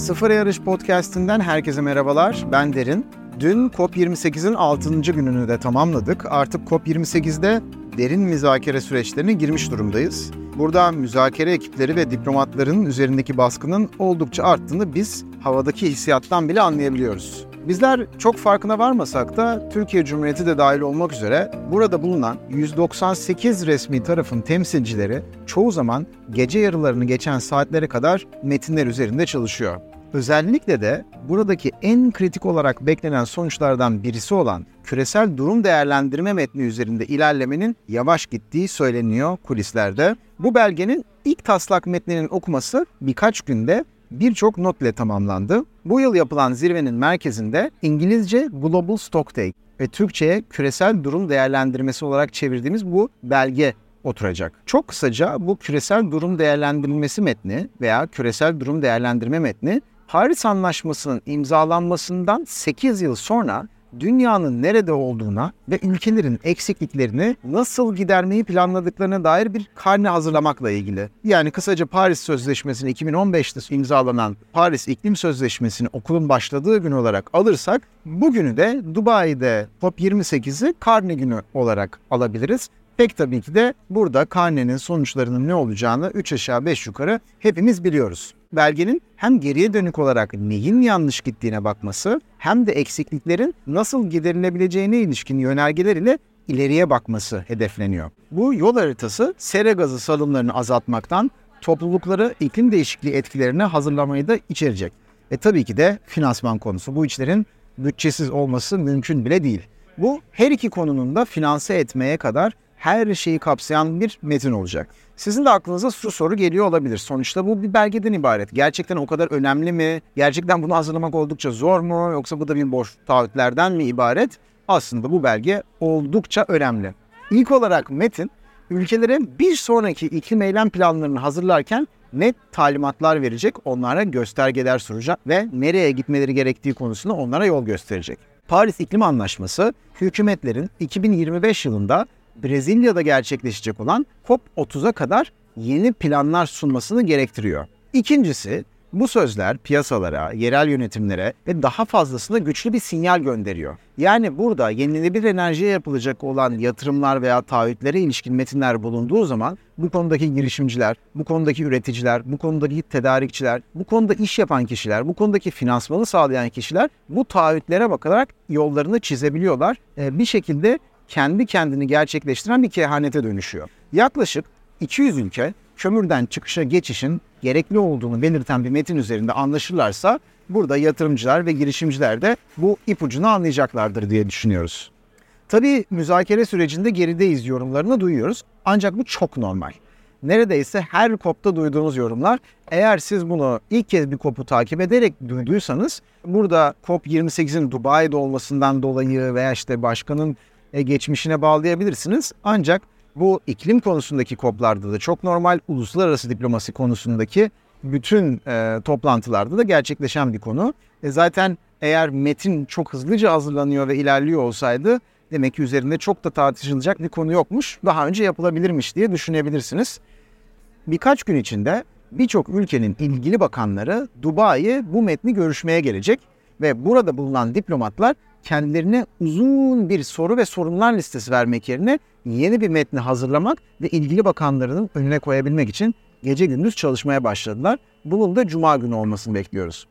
Sıfır Yarış Podcast'inden herkese merhabalar. Ben Derin. Dün COP28'in 6. gününü de tamamladık. Artık COP28'de derin müzakere süreçlerine girmiş durumdayız. Burada müzakere ekipleri ve diplomatların üzerindeki baskının oldukça arttığını biz havadaki hissiyattan bile anlayabiliyoruz. Bizler çok farkına varmasak da Türkiye Cumhuriyeti de dahil olmak üzere burada bulunan 198 resmi tarafın temsilcileri çoğu zaman gece yarılarını geçen saatlere kadar metinler üzerinde çalışıyor. Özellikle de buradaki en kritik olarak beklenen sonuçlardan birisi olan küresel durum değerlendirme metni üzerinde ilerlemenin yavaş gittiği söyleniyor kulislerde. Bu belgenin ilk taslak metninin okuması birkaç günde birçok not ile tamamlandı. Bu yıl yapılan zirvenin merkezinde İngilizce Global Stocktake ve Türkçe'ye küresel durum değerlendirmesi olarak çevirdiğimiz bu belge oturacak. Çok kısaca bu küresel durum değerlendirilmesi metni veya küresel durum değerlendirme metni Paris Anlaşması'nın imzalanmasından 8 yıl sonra dünyanın nerede olduğuna ve ülkelerin eksikliklerini nasıl gidermeyi planladıklarına dair bir karne hazırlamakla ilgili. Yani kısaca Paris Sözleşmesi'ni 2015'te imzalanan Paris İklim Sözleşmesi'ni okulun başladığı gün olarak alırsak bugünü de Dubai'de COP28'i karne günü olarak alabiliriz. Pek tabii ki de burada karnenin sonuçlarının ne olacağını 3 aşağı 5 yukarı hepimiz biliyoruz. Belgenin hem geriye dönük olarak neyin yanlış gittiğine bakması hem de eksikliklerin nasıl giderilebileceğine ilişkin yönergeler ile ileriye bakması hedefleniyor. Bu yol haritası sera gazı salımlarını azaltmaktan toplulukları iklim değişikliği etkilerine hazırlamayı da içerecek. E tabii ki de finansman konusu. Bu işlerin bütçesiz olması mümkün bile değil. Bu her iki konunun da finanse etmeye kadar her şeyi kapsayan bir metin olacak. Sizin de aklınıza şu soru geliyor olabilir. Sonuçta bu bir belgeden ibaret. Gerçekten o kadar önemli mi? Gerçekten bunu hazırlamak oldukça zor mu? Yoksa bu da bir boş taahhütlerden mi ibaret? Aslında bu belge oldukça önemli. İlk olarak metin ülkelere bir sonraki iklim eylem planlarını hazırlarken net talimatlar verecek, onlara göstergeler sunacak ve nereye gitmeleri gerektiği konusunda onlara yol gösterecek. Paris İklim Anlaşması hükümetlerin 2025 yılında Brezilya'da gerçekleşecek olan COP30'a kadar yeni planlar sunmasını gerektiriyor. İkincisi, bu sözler piyasalara, yerel yönetimlere ve daha fazlasına güçlü bir sinyal gönderiyor. Yani burada yenilenebilir enerjiye yapılacak olan yatırımlar veya taahhütlere ilişkin metinler bulunduğu zaman bu konudaki girişimciler, bu konudaki üreticiler, bu konudaki tedarikçiler, bu konuda iş yapan kişiler, bu konudaki finansmanı sağlayan kişiler bu taahhütlere bakarak yollarını çizebiliyorlar. Ee, bir şekilde kendi kendini gerçekleştiren bir kehanete dönüşüyor. Yaklaşık 200 ülke kömürden çıkışa geçişin gerekli olduğunu belirten bir metin üzerinde anlaşırlarsa burada yatırımcılar ve girişimciler de bu ipucunu anlayacaklardır diye düşünüyoruz. Tabii müzakere sürecinde gerideyiz yorumlarını duyuyoruz ancak bu çok normal. Neredeyse her kopta duyduğunuz yorumlar eğer siz bunu ilk kez bir kopu takip ederek duyduysanız burada COP28'in Dubai'de olmasından dolayı veya işte başkanın e, geçmişine bağlayabilirsiniz. Ancak bu iklim konusundaki koplarda da çok normal, uluslararası diplomasi konusundaki bütün e, toplantılarda da gerçekleşen bir konu. E, zaten eğer metin çok hızlıca hazırlanıyor ve ilerliyor olsaydı demek ki üzerinde çok da tartışılacak bir konu yokmuş. Daha önce yapılabilirmiş diye düşünebilirsiniz. Birkaç gün içinde birçok ülkenin ilgili bakanları Dubai'ye bu metni görüşmeye gelecek ve burada bulunan diplomatlar kendilerine uzun bir soru ve sorunlar listesi vermek yerine yeni bir metni hazırlamak ve ilgili bakanlarının önüne koyabilmek için gece gündüz çalışmaya başladılar. Bunun da cuma günü olmasını bekliyoruz.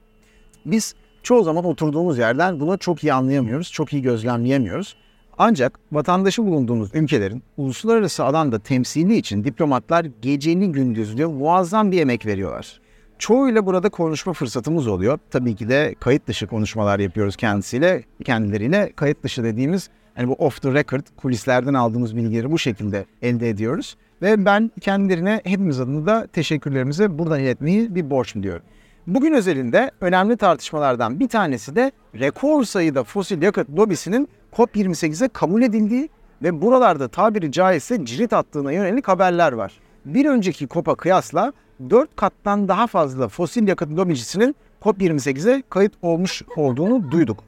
Biz çoğu zaman oturduğumuz yerden bunu çok iyi anlayamıyoruz, çok iyi gözlemleyemiyoruz. Ancak vatandaşı bulunduğumuz ülkelerin uluslararası alanda temsili için diplomatlar geceni gündüzlü muazzam bir emek veriyorlar. Çoğuyla burada konuşma fırsatımız oluyor. Tabii ki de kayıt dışı konuşmalar yapıyoruz kendisiyle, kendileriyle. Kayıt dışı dediğimiz yani bu off the record kulislerden aldığımız bilgileri bu şekilde elde ediyoruz. Ve ben kendilerine hepimiz adına da teşekkürlerimizi buradan iletmeyi bir borç biliyorum. Bugün özelinde önemli tartışmalardan bir tanesi de rekor sayıda fosil yakıt lobisinin COP28'e kabul edildiği ve buralarda tabiri caizse cirit attığına yönelik haberler var. Bir önceki COP'a kıyasla 4 kattan daha fazla fosil yakıt lobicisinin COP28'e kayıt olmuş olduğunu duyduk.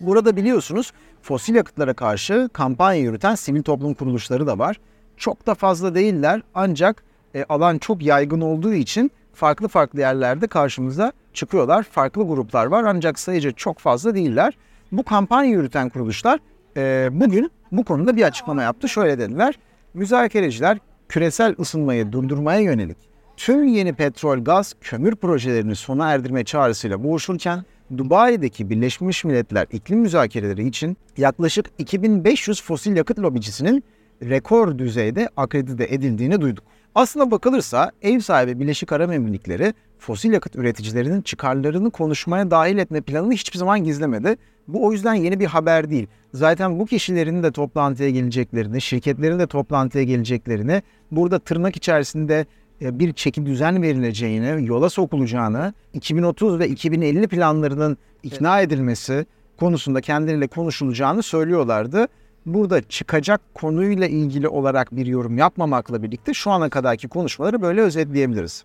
Burada biliyorsunuz fosil yakıtlara karşı kampanya yürüten sivil toplum kuruluşları da var. Çok da fazla değiller ancak e, alan çok yaygın olduğu için farklı farklı yerlerde karşımıza çıkıyorlar. Farklı gruplar var ancak sayıca çok fazla değiller. Bu kampanya yürüten kuruluşlar e, bugün bu konuda bir açıklama yaptı. Şöyle dediler. Müzakereciler küresel ısınmayı durdurmaya yönelik tüm yeni petrol, gaz, kömür projelerini sona erdirme çağrısıyla boğuşurken Dubai'deki Birleşmiş Milletler iklim müzakereleri için yaklaşık 2500 fosil yakıt lobicisinin rekor düzeyde akredite edildiğini duyduk. Aslına bakılırsa ev sahibi Birleşik Arap Emirlikleri fosil yakıt üreticilerinin çıkarlarını konuşmaya dahil etme planını hiçbir zaman gizlemedi. Bu o yüzden yeni bir haber değil. Zaten bu kişilerin de toplantıya geleceklerini, şirketlerin de toplantıya geleceklerini, burada tırnak içerisinde bir çeki düzen verileceğini, yola sokulacağını, 2030 ve 2050 planlarının ikna edilmesi konusunda kendileriyle konuşulacağını söylüyorlardı. Burada çıkacak konuyla ilgili olarak bir yorum yapmamakla birlikte şu ana kadarki konuşmaları böyle özetleyebiliriz.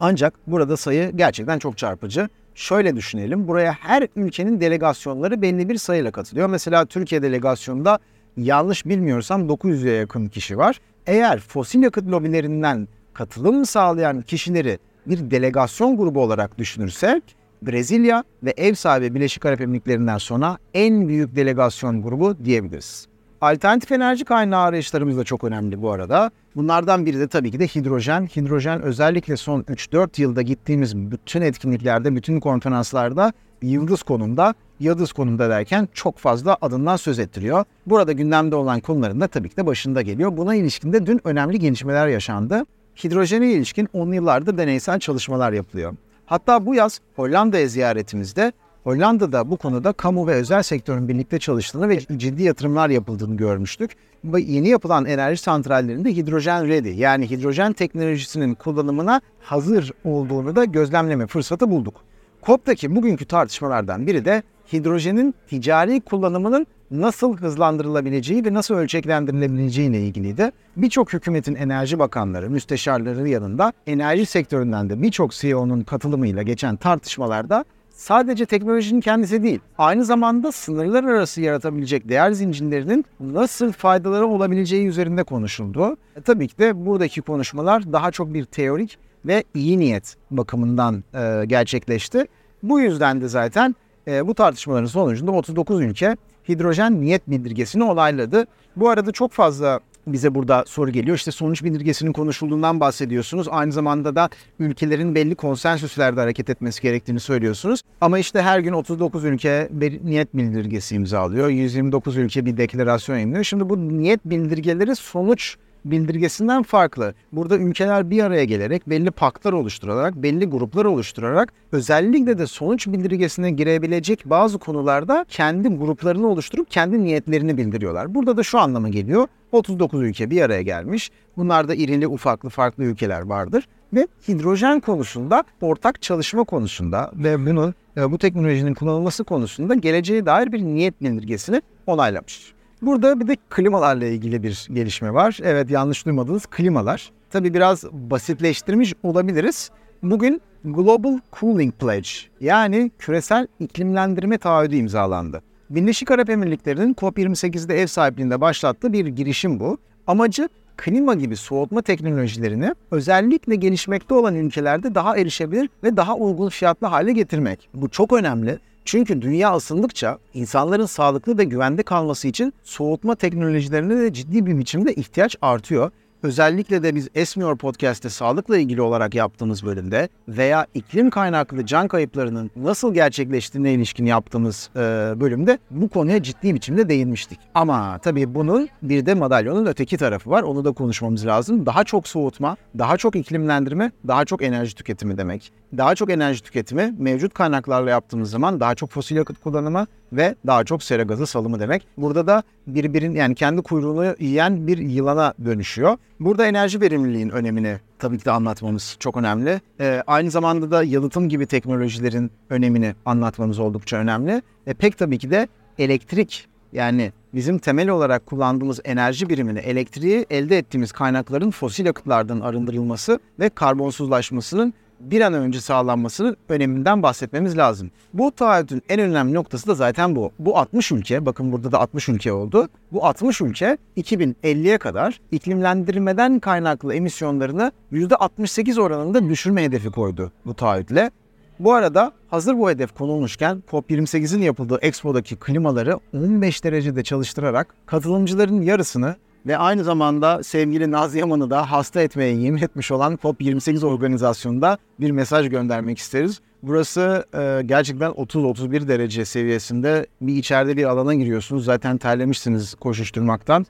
Ancak burada sayı gerçekten çok çarpıcı. Şöyle düşünelim. Buraya her ülkenin delegasyonları belli bir sayıyla katılıyor. Mesela Türkiye delegasyonunda yanlış bilmiyorsam 900'e yakın kişi var. Eğer fosil yakıt lobilerinden katılım sağlayan kişileri bir delegasyon grubu olarak düşünürsek Brezilya ve ev sahibi Birleşik Arap Emirlikleri'nden sonra en büyük delegasyon grubu diyebiliriz. Alternatif enerji kaynağı arayışlarımız da çok önemli bu arada. Bunlardan biri de tabii ki de hidrojen. Hidrojen özellikle son 3-4 yılda gittiğimiz bütün etkinliklerde, bütün konferanslarda yıldız konumda, yıldız konumda derken çok fazla adından söz ettiriyor. Burada gündemde olan konuların da tabii ki de başında geliyor. Buna ilişkin de dün önemli gelişmeler yaşandı. Hidrojene ilişkin 10 yıllardır deneysel çalışmalar yapılıyor. Hatta bu yaz Hollanda'ya ziyaretimizde Hollanda'da bu konuda kamu ve özel sektörün birlikte çalıştığını ve ciddi yatırımlar yapıldığını görmüştük. Ve yeni yapılan enerji santrallerinde hidrojen ready yani hidrojen teknolojisinin kullanımına hazır olduğunu da gözlemleme fırsatı bulduk. COP'taki bugünkü tartışmalardan biri de hidrojenin ticari kullanımının nasıl hızlandırılabileceği ve nasıl ölçeklendirilebileceği ile ilgiliydi. Birçok hükümetin enerji bakanları, müsteşarları yanında enerji sektöründen de birçok CEO'nun katılımıyla geçen tartışmalarda sadece teknolojinin kendisi değil, aynı zamanda sınırlar arası yaratabilecek değer zincirlerinin nasıl faydaları olabileceği üzerinde konuşuldu. E, tabii ki de buradaki konuşmalar daha çok bir teorik ve iyi niyet bakımından e, gerçekleşti. Bu yüzden de zaten e, bu tartışmaların sonucunda 39 ülke hidrojen niyet bildirgesini olayladı. Bu arada çok fazla bize burada soru geliyor. İşte sonuç bildirgesinin konuşulduğundan bahsediyorsunuz. Aynı zamanda da ülkelerin belli konsensüslerde hareket etmesi gerektiğini söylüyorsunuz. Ama işte her gün 39 ülke bir niyet bildirgesi imzalıyor. 129 ülke bir deklarasyon yayınlıyor. Şimdi bu niyet bildirgeleri sonuç bildirgesinden farklı. Burada ülkeler bir araya gelerek belli paktlar oluşturarak, belli gruplar oluşturarak özellikle de sonuç bildirgesine girebilecek bazı konularda kendi gruplarını oluşturup kendi niyetlerini bildiriyorlar. Burada da şu anlama geliyor. 39 ülke bir araya gelmiş. Bunlarda irili ufaklı farklı ülkeler vardır ve hidrojen konusunda ortak çalışma konusunda ve bunun e, bu teknolojinin kullanılması konusunda geleceğe dair bir niyet bildirgesini onaylamış. Burada bir de klimalarla ilgili bir gelişme var. Evet yanlış duymadınız klimalar. Tabii biraz basitleştirmiş olabiliriz. Bugün Global Cooling Pledge yani küresel iklimlendirme taahhüdü imzalandı. Birleşik Arap Emirlikleri'nin COP28'de ev sahipliğinde başlattığı bir girişim bu. Amacı klima gibi soğutma teknolojilerini özellikle gelişmekte olan ülkelerde daha erişebilir ve daha uygun fiyatlı hale getirmek. Bu çok önemli. Çünkü dünya ısındıkça insanların sağlıklı ve güvende kalması için soğutma teknolojilerine de ciddi bir biçimde ihtiyaç artıyor. Özellikle de biz Esmiyor Podcast'te sağlıkla ilgili olarak yaptığımız bölümde veya iklim kaynaklı can kayıplarının nasıl gerçekleştiğine ilişkin yaptığımız e, bölümde bu konuya ciddi biçimde değinmiştik. Ama tabii bunun bir de madalyonun öteki tarafı var. Onu da konuşmamız lazım. Daha çok soğutma, daha çok iklimlendirme, daha çok enerji tüketimi demek. Daha çok enerji tüketimi mevcut kaynaklarla yaptığımız zaman daha çok fosil yakıt kullanımı ve daha çok sera gazı salımı demek. Burada da birbirin yani kendi kuyruğunu yiyen bir yılana dönüşüyor. Burada enerji verimliliğin önemini tabii ki de anlatmamız çok önemli. Ee, aynı zamanda da yalıtım gibi teknolojilerin önemini anlatmamız oldukça önemli. E, pek tabii ki de elektrik yani bizim temel olarak kullandığımız enerji birimini, elektriği elde ettiğimiz kaynakların fosil yakıtlardan arındırılması ve karbonsuzlaşmasının bir an önce sağlanmasının öneminden bahsetmemiz lazım. Bu taahhütün en önemli noktası da zaten bu. Bu 60 ülke, bakın burada da 60 ülke oldu. Bu 60 ülke 2050'ye kadar iklimlendirmeden kaynaklı emisyonlarını %68 oranında düşürme hedefi koydu bu taahhütle. Bu arada hazır bu hedef konulmuşken COP28'in yapıldığı Expo'daki klimaları 15 derecede çalıştırarak katılımcıların yarısını ve aynı zamanda sevgili Naz Yaman'ı da hasta etmeye yemin etmiş olan COP28 organizasyonunda bir mesaj göndermek isteriz. Burası e, gerçekten 30-31 derece seviyesinde bir içeride bir alana giriyorsunuz. Zaten terlemişsiniz koşuşturmaktan.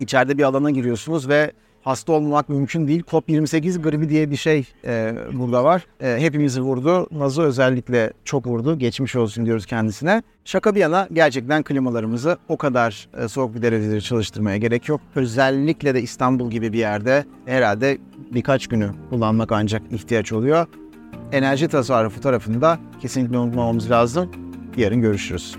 İçeride bir alana giriyorsunuz ve hasta olmamak mümkün değil. COP28 gribi diye bir şey e, burada var. E, hepimizi vurdu. Naz'ı özellikle çok vurdu. Geçmiş olsun diyoruz kendisine. Şaka bir yana gerçekten klimalarımızı o kadar e, soğuk bir derecede çalıştırmaya gerek yok. Özellikle de İstanbul gibi bir yerde herhalde birkaç günü kullanmak ancak ihtiyaç oluyor. Enerji tasarrufu tarafında kesinlikle unutmamamız lazım. Yarın görüşürüz.